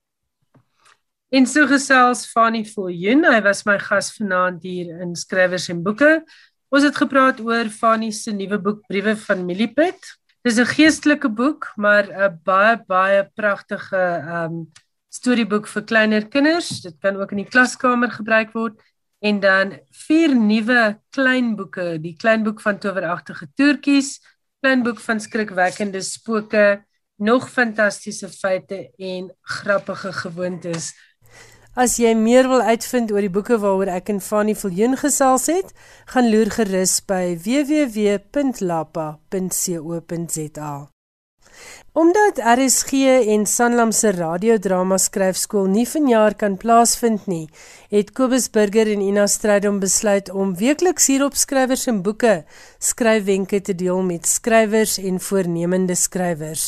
En so gesels Fanny Viljoen, hy was my gas vanaand hier in Skrywers en Boeke. Ons het gepraat oor Fanny se nuwe boek Briewe van Millipet. Dis 'n geestelike boek, maar 'n baie baie pragtige um storieboek vir kleiner kinders. Dit kan ook in die klaskamer gebruik word en dan vier nuwe kleinboeke, die kleinboek van toweragtige toertjies, kleinboek van skrikwekkende spooke, nog fantastiese feite en grappige gewoontes. As jy meer wil uitvind oor die boeke waaroor ek en Fanny Viljoen gesels het, gaan loer gerus by www.lapa.co.za. Omdat RSG en Sanlam se radiodrama skryfskool nie vanjaar kan plaasvind nie, het Kobus Burger en Ina Strydom besluit om weekliks hier op skrywers en boeke skryfwenke te deel met skrywers en voornemende skrywers.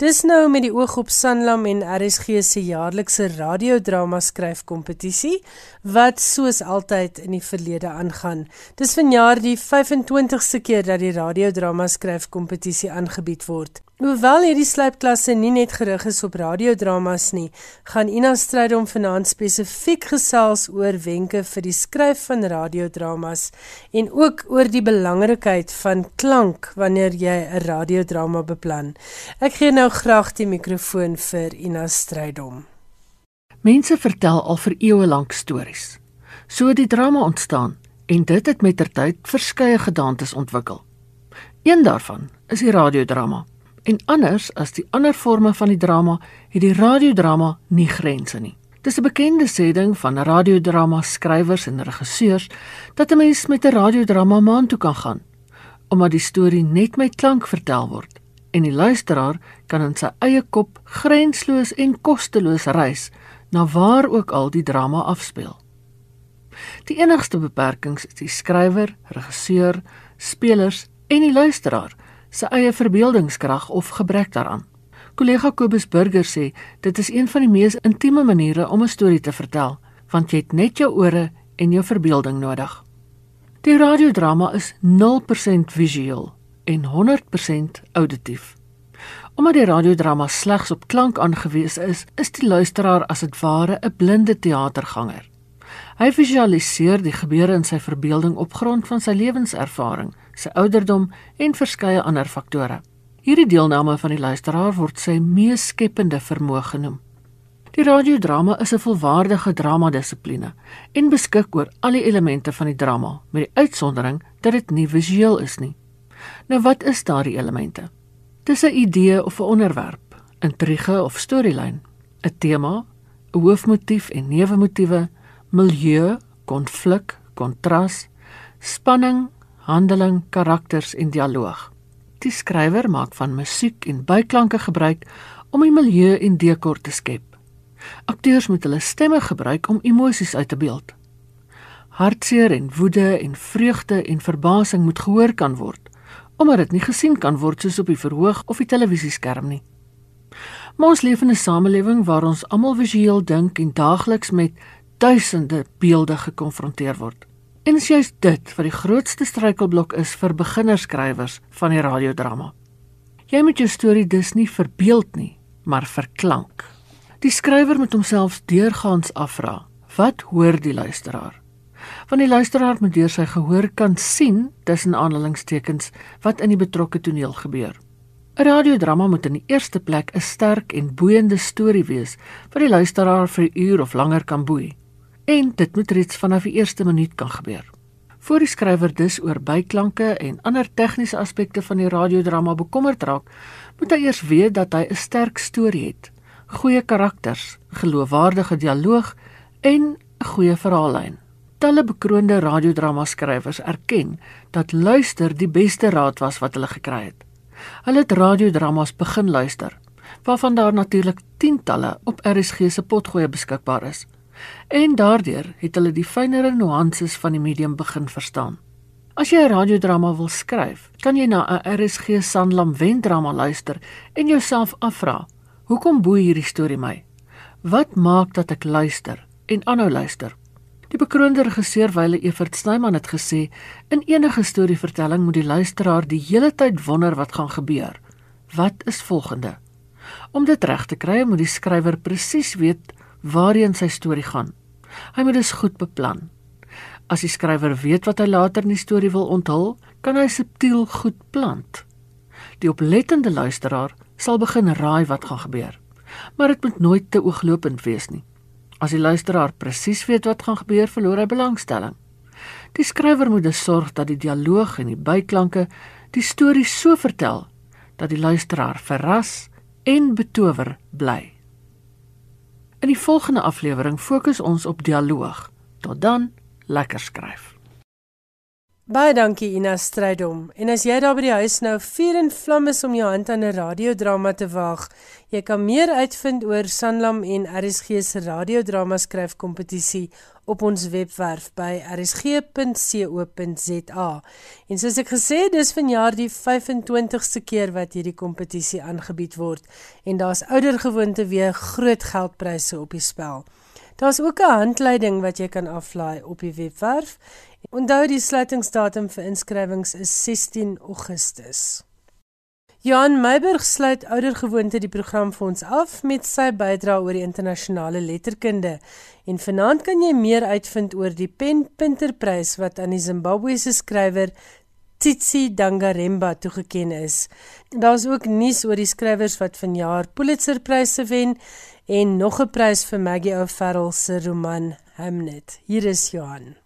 Dis nou met die oog op Sanlam en RSG se jaarlikse radiodrama skryfkompetisie wat soos altyd in die verlede aangaan. Dis vanjaar die 25ste keer dat die radiodrama skryfkompetisie aangebied word. Hoewel hierdie slypklasse nie net gerig is op radiodramas nie, gaan Ina Strydom vanaand spesifiek gesels oor wenke vir die skryf van radiodramas en ook oor die belangrikheid van klank wanneer jy 'n radiodrama beplan. Ek gee nou graag die mikrofoon vir Ina Strydom. Mense vertel al vir eeue lank stories. So het die drama ontstaan en dit het met ter tyd verskeie gedagtes ontwikkel. Een daarvan is die radiodrama. En anders as die ander forme van die drama, het die radiodrama nie grense nie. Dis 'n bekende sêding van radiodrama skrywers en regisseurs dat 'n mens met 'n radiodrama maan toe kan gaan, omdat die storie net met klank vertel word en die luisteraar kan in sy eie kop grensloos en kosteloos reis na waar ook al die drama afspeel. Die enigste beperkings is die skrywer, regisseur, spelers en die luisteraar se eie verbeeldingskrag of gebrek daaraan. Kollega Kobus Burger sê dit is een van die mees intieme maniere om 'n storie te vertel, want jy het net jou ore en jou verbeelding nodig. Die radiodrama is 0% visueel en 100% auditief. Omdat die radiodrama slegs op klank aangewese is, is die luisteraar as dit ware 'n blinde teaterganger. Hy visualiseer die gebeure in sy verbeelding op grond van sy lewenservaring, sy ouderdom en verskeie ander faktore. Hierdie deelname van die luisteraar word sy mees skepende vermoë genoem. Die radiodrama is 'n volwaardige dramadissipline en beskik oor al die elemente van die drama, met die uitsondering dat dit nie visueel is nie. Nou wat is daardie elemente? Dis 'n idee of 'n onderwerp, intrige of storielyn, 'n tema, 'n hoofmotief en neewemotiewe, milieu, konflik, kontras, spanning, handeling, karakters en dialoog. Die skrywer maak van musiek en byklanke gebruik om die milieu en dekor te skep. Akteurs moet hulle stemme gebruik om emosies uit te beeld. Hartseer en woede en vreugde en verbasing moet gehoor kan word, omdat dit nie gesien kan word soos op die verhoog of die televisieskerm nie. Maar ons leef in 'n samelewing waar ons almal visueel dink en daagliks met duisende beelde gekonfronteer word. En dis juist dit wat die grootste struikelblok is vir beginnerskrywers van die radiodrama. Jy moet jou storie dus nie verbeeld nie, maar verklank. Die skrywer moet homself deurgaans afvra: Wat hoor die luisteraar? Want die luisteraar moet deur sy gehoor kan sien tussen aanhalingstekens wat in die betrokke toneel gebeur. 'n Radiodrama moet in die eerste plek 'n sterk en boeiende storie wees wat die luisteraar vir 'n uur of langer kan boei en dit moet reeds vanaf die eerste minuut kan gebeur. Voor die skrywer dus oor byklanke en ander tegniese aspekte van die radiodrama bekommerd raak, moet hy eers weet dat hy 'n sterk storie het, goeie karakters, geloofwaardige dialoog en 'n goeie verhaallyn. Talle bekroonde radiodrama skrywers erken dat luister die beste raad was wat hulle gekry het. Hulle het radiodramas begin luister, waarvan daar natuurlik tientalle op RSG se potgoeie beskikbaar is en daardeur het hulle die fynere nuances van die medium begin verstaan. As jy 'n radiodrama wil skryf, kan jy na 'n RSG Sanlam wendrama luister en jouself afvra: Hoekom boei hierdie storie my? Wat maak dat ek luister en aanhou luister? Die bekroonde regisseur Wile Evert Snyman het gesê: "In enige storievertelling moet die luisteraar die hele tyd wonder wat gaan gebeur. Wat is volgende?" Om dit reg te kry, moet die skrywer presies weet waarheen sy storie gaan. Hy moet dit goed beplan. As die skrywer weet wat hy later in die storie wil onthul, kan hy subtiel goed plant. Die oplettende luisteraar sal begin raai wat gaan gebeur. Maar dit moet nooit te ooglopend wees nie. As die luisteraar presies weet wat gaan gebeur, verloor hy belangstelling. Die skrywer moet dus sorg dat die dialoog en die byklanke die storie so vertel dat die luisteraar verras en betower bly. In die volgende aflewering fokus ons op dialoog. Tot dan, lekker skryf. Baie dankie Ina Strydom. En as jy daar by die huis nou vuur en vlam is om jou hand aan 'n radiodrama te waag, jy kan meer uitvind oor Sanlam en RSG se radiodrama skryfkompetisie op ons webwerf by rsg.co.za. En soos ek gesê, dis vanjaar die 25ste keer wat hierdie kompetisie aangebied word en daar's oudergewoonte weer groot geldpryse op die spel. Daar's ook 'n handleiding wat jy kan aflaai op die webwerf Onthou die sluitingsdatum vir inskrywings is 16 Augustus. Johan Meiburg sluit oudergewoonte die program vir ons af met sy bydrae oor die internasionale letterkunde. En vanaand kan jy meer uitvind oor die Pen Punterprys wat aan die Zimbabwese skrywer Tsitsi Dangaremba toegekend is. Daar's ook nuus oor die skrywers wat vanjaar Pulitzerpryse wen en nog 'n prys vir Maggie O'Farrell se roman Hamnet. Hier is Johan.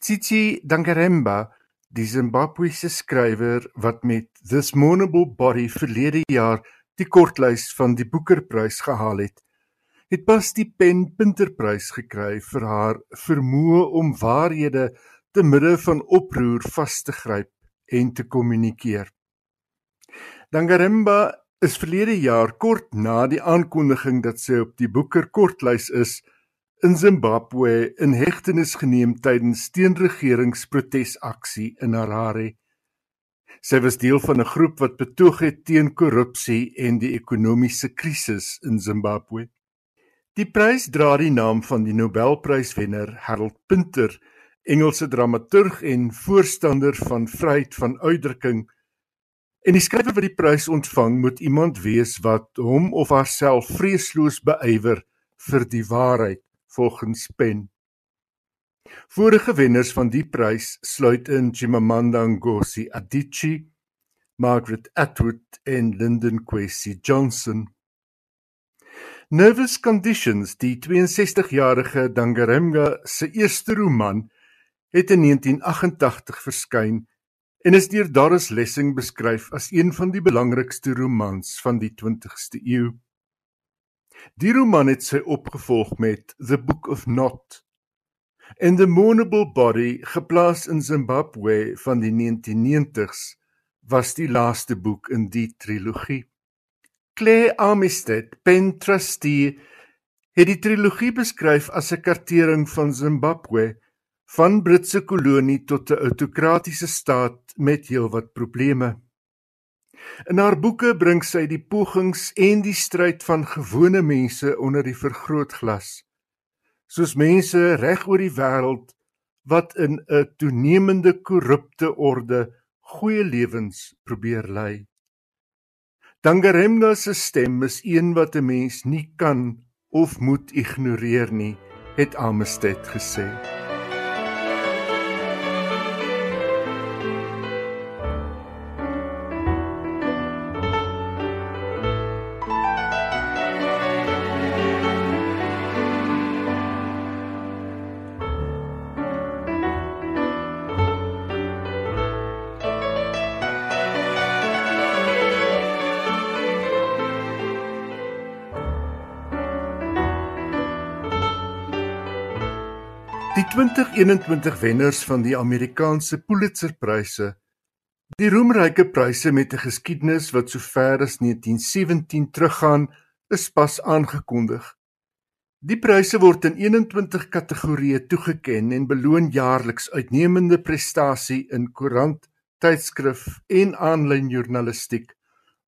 Tsitsi Dangaremba die Zimbabwese skrywer wat met This Mournable Body verlede jaar die kortlys van die Boekerprys gehaal het, het pas die Pen Punterprys gekry vir haar vermoë om waarhede te midde van oproer vas te gryp en te kommunikeer. Dangaremba is verlede jaar kort na die aankondiging dat sy op die Boeker kortlys is, in Zimbabwe in hegtenis geneem tydens teenregeringsprotesaksie in Harare. Sy was deel van 'n groep wat betoog het teen korrupsie en die ekonomiese krisis in Zimbabwe. Die prys dra die naam van die Nobelpryswenner Harold Pinter, Engelse dramaturg en voorstander van vryheid van uitdrukking. En die skrywer wat die prys ontvang, moet iemand wees wat hom of haarself vreesloos beywer vir die waarheid volgens Pen. Vorige wenners van die prys sluit in Chimamanda Ngozi Adichie, Margaret Atwood en Lyndon Kwesi Johnson. Nervous Conditions, die 62-jarige Dangaremga se eerste roman, het in 1988 verskyn en is deur Doris Lessing beskryf as een van die belangrikste romans van die 20ste eeu. Die roman het sy opgevolg met The Book of Not en The Mournable Body, geplaas in Zimbabwe van die 1990s, was die laaste boek in die trilogie. Claire Armistead, pen trustee, het die trilogie beskryf as 'n kartering van Zimbabwe van Britse kolonie tot 'n autokratiese staat met heelwat probleme. In haar boeke bring sy die pogings en die stryd van gewone mense onder die vergrootglas. Soos mense reg oor die wêreld wat in 'n toenemende korrupte orde goeie lewens probeer lei. Dangaremga se stem is een wat 'n mens nie kan of moet ignoreer nie, het Amistad gesê. 2021 wenners van die Amerikaanse Pulitzerpryse, die roemryke pryse met 'n geskiedenis wat sover as 1917 teruggaan, is pas aangekondig. Die pryse word in 21 kategorieë toegekend en beloon jaarliks uitnemende prestasie in koerant, tydskrif en aanlyn joernalistiek,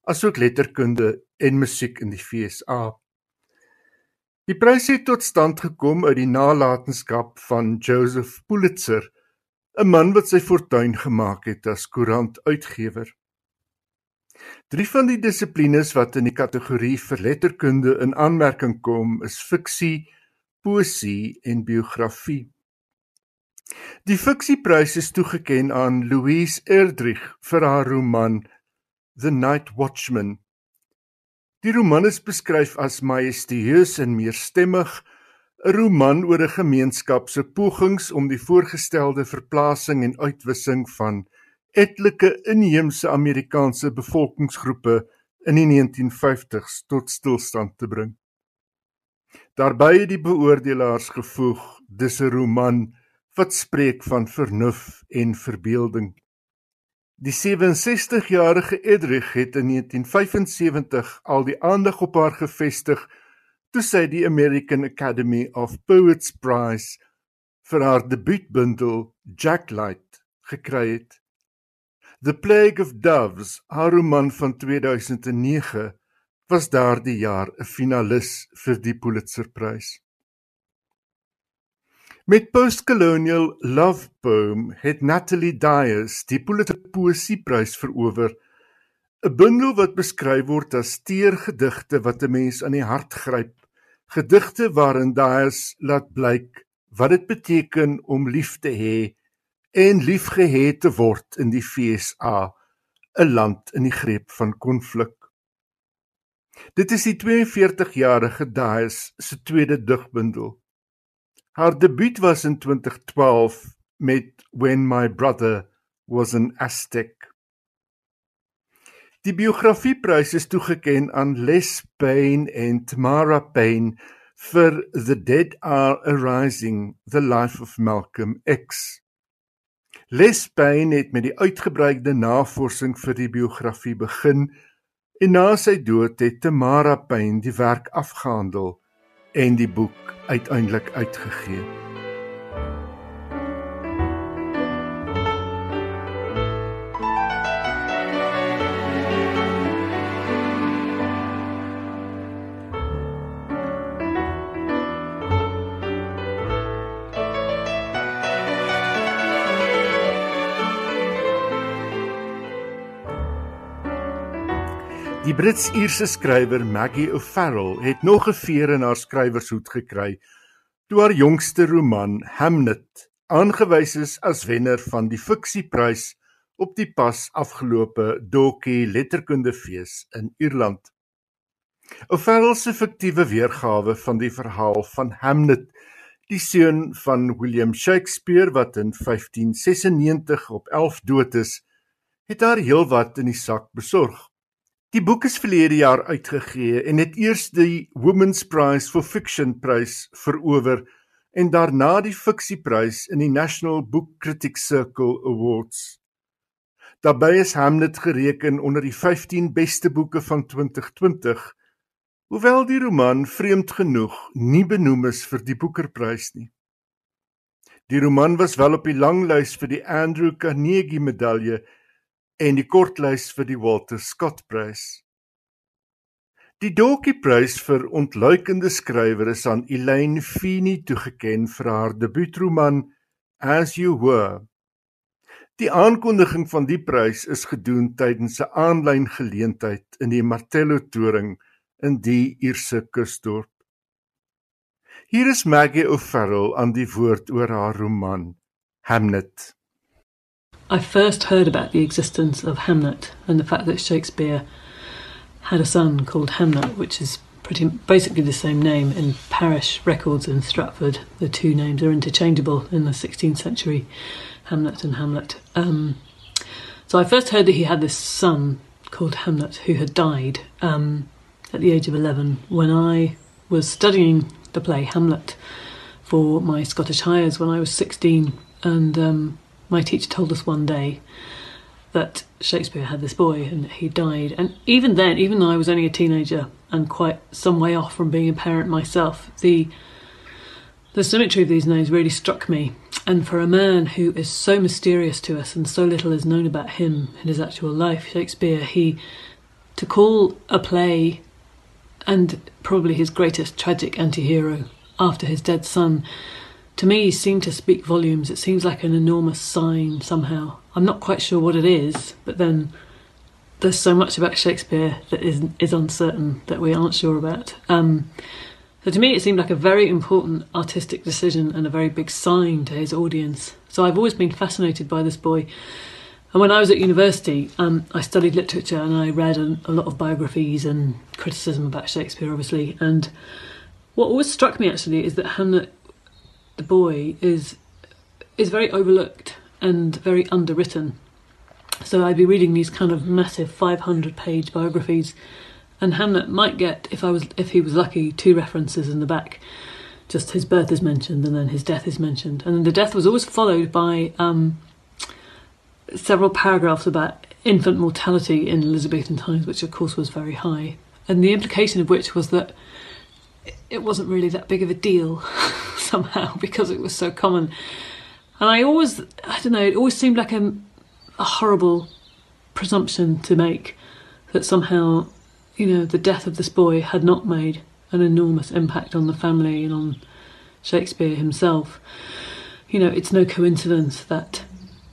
asook letterkunde en musiek in die FSA. Die prys het tot stand gekom uit die nalatenskap van Joseph Pulitzer, 'n man wat sy fortuin gemaak het as koerantuitgewer. Drie van die dissiplines wat in die kategorie vir letterkunde in aanmerking kom, is fiksie, poesie en biografie. Die fiksieprys is toegekend aan Louise Erdrich vir haar roman The Night Watchman Die roman is beskryf as majestueus en meerstemmig, 'n roman oor 'n gemeenskap se pogings om die voorgestelde verplasing en uitwissing van etlike inheemse Amerikaanse bevolkingsgroepe in die 1950s tot stilstand te bring. Daarby het die beoordelaars gevoeg: "Dis 'n roman wat spreek van vernuf en verbeelding." Die 67-jarige Edrich het in 1975 al die aandag op haar gefestig toe sy die American Academy of Poets Prize vir haar debuutbundel Jacklight gekry het. The Plague of Doves, haar roman van 2009, was daardie jaar 'n finalis vir die Pulitzerprys. Met Postcolonial Love Poem het Natalie Dyers die Pulitzer Poesieprys verower. 'n Bundel wat beskryf word as teergedigte wat 'n mens aan die hart gryp. Gedigte waarin Dyers laat blyk wat dit beteken om lief te hê en liefgehê te word in die FSA, 'n land in die greep van konflik. Dit is die 42-jarige Dyers se tweede digbundel. Haar debuut was in 2012 met When My Brother Was an Aztec. Die biografieprys is toegekend aan Les Payne en Tamara Payne vir The Dead Are Arising: The Life of Malcolm X. Les Payne het met die uitgebreide navorsing vir die biografie begin en na sy dood het Tamara Payne die werk afgehandel en die boek uiteindelik uitgegee. Die Brits-Ierse skrywer Maggie O'Farrell het nog 'n veer in haar skrywershoed gekry toe haar jongste roman Hamnet aangewys is as wenner van die fiksieprys op die pas afgelope Dokkie Letterkundefees in Ierland. O'Farrell se fiktiewe weergawe van die verhaal van Hamnet, die seun van William Shakespeare wat in 1596 op 11 dood is, het haar heelwat in die sak besorg. Die boek is verlede jaar uitgegee en het eers die Women's Prize for Fiction prys verower en daarna die fiksieprys in die National Book Critics Circle Awards. Daarbey is Hamlet gereken onder die 15 beste boeke van 2020, hoewel die roman vreemd genoeg nie benoem is vir die Booker-prys nie. Die roman was wel op die langlys vir die Andrew Carnegie Medalje en die kortlys vir die Walter Scott Prys. Die Dokkie Prys vir ontluikende skrywer is aan Elaine Feeney toegeken vir haar debuutroman As You Were. Die aankondiging van die prys is gedoen tydens 'n aanlyn geleentheid in die Martello Toring in die Ierse kusdorp. Hier is Maggie O'Farrell aan die woord oor haar roman Hamnet. I first heard about the existence of Hamlet and the fact that Shakespeare had a son called Hamlet, which is pretty basically the same name in parish records in Stratford. The two names are interchangeable in the 16th century, Hamlet and Hamlet. Um, so I first heard that he had this son called Hamlet who had died um, at the age of 11 when I was studying the play Hamlet for my Scottish Hires when I was 16. And um, my teacher told us one day that Shakespeare had this boy and he died. And even then, even though I was only a teenager and quite some way off from being a parent myself, the the symmetry of these names really struck me. And for a man who is so mysterious to us and so little is known about him in his actual life, Shakespeare, he to call a play and probably his greatest tragic anti-hero after his dead son to me seemed to speak volumes. It seems like an enormous sign somehow. I'm not quite sure what it is, but then there's so much about Shakespeare that is is uncertain that we aren't sure about. Um, so to me, it seemed like a very important artistic decision and a very big sign to his audience. So I've always been fascinated by this boy. And when I was at university, um, I studied literature and I read a, a lot of biographies and criticism about Shakespeare, obviously. And what always struck me actually is that Hamlet the boy is is very overlooked and very underwritten. So I'd be reading these kind of massive 500 page biographies, and Hamlet might get, if I was, if he was lucky, two references in the back. Just his birth is mentioned, and then his death is mentioned, and the death was always followed by um, several paragraphs about infant mortality in Elizabethan times, which of course was very high, and the implication of which was that it wasn't really that big of a deal somehow because it was so common. And I always, I don't know, it always seemed like a, a horrible presumption to make that somehow, you know, the death of this boy had not made an enormous impact on the family and on Shakespeare himself. You know, it's no coincidence that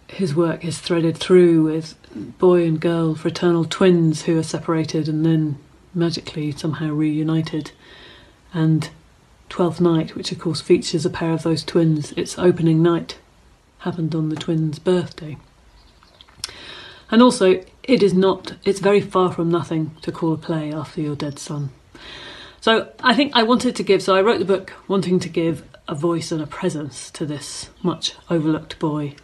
his work is threaded through with boy and girl fraternal twins who are separated and then magically somehow reunited. And Twelfth Night, which of course features a pair of those twins, its opening night happened on the twins' birthday. And also, it is not, it's very far from nothing to call a play after your dead son. So I think I wanted to give, so I wrote the book wanting to give a voice and a presence to this much overlooked boy.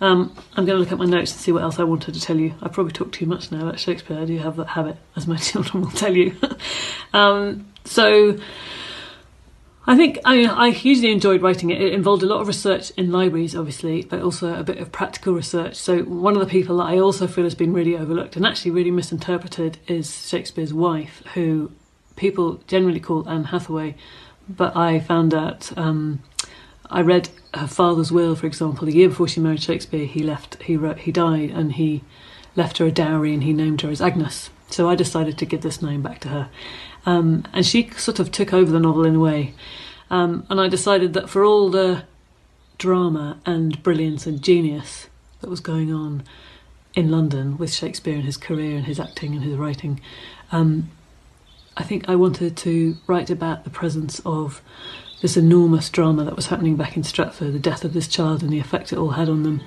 Um, I'm going to look at my notes and see what else I wanted to tell you. I probably talked too much now about Shakespeare. I do have that habit, as my children will tell you. um, so I think I, I hugely enjoyed writing it. It involved a lot of research in libraries, obviously, but also a bit of practical research. So one of the people that I also feel has been really overlooked and actually really misinterpreted is Shakespeare's wife, who people generally call Anne Hathaway, but I found out. Um, I read her father's will, for example, the year before she married Shakespeare. He left. He wrote. He died, and he left her a dowry, and he named her as Agnes. So I decided to give this name back to her. Um, and she sort of took over the novel in a way. Um, and I decided that for all the drama and brilliance and genius that was going on in London with Shakespeare and his career and his acting and his writing, um, I think I wanted to write about the presence of this enormous drama that was happening back in Stratford, the death of this child and the effect it all had on them.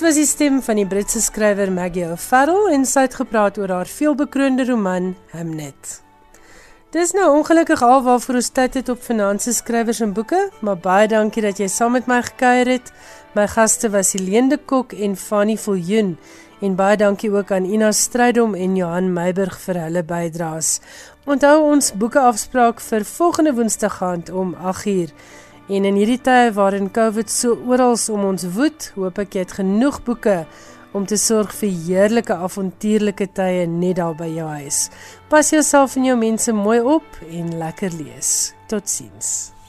Dit was die stem van die Britse skrywer Maggie O'Farrell en sy het gepraat oor haar veelbekroonde roman Hamnet. Dis nou ongelukkig al waarvoor ons tyd het op finansies skrywers en boeke, maar baie dankie dat jy saam met my gekuier het. My gaste was Helene de Kok en Fanny Viljoen en baie dankie ook aan Ina Strydom en Johan Meiburg vir hulle bydraes. Onthou ons boeke afspraak vir volgende Woensdag aand om 8uur. En in hierdie tye waarin COVID so oral om ons woed, hoop ek jy het genoeg boeke om te sorg vir heerlike avontuurlike tye net daar by jou huis. Pas jouself en jou mense mooi op en lekker lees. Totsiens.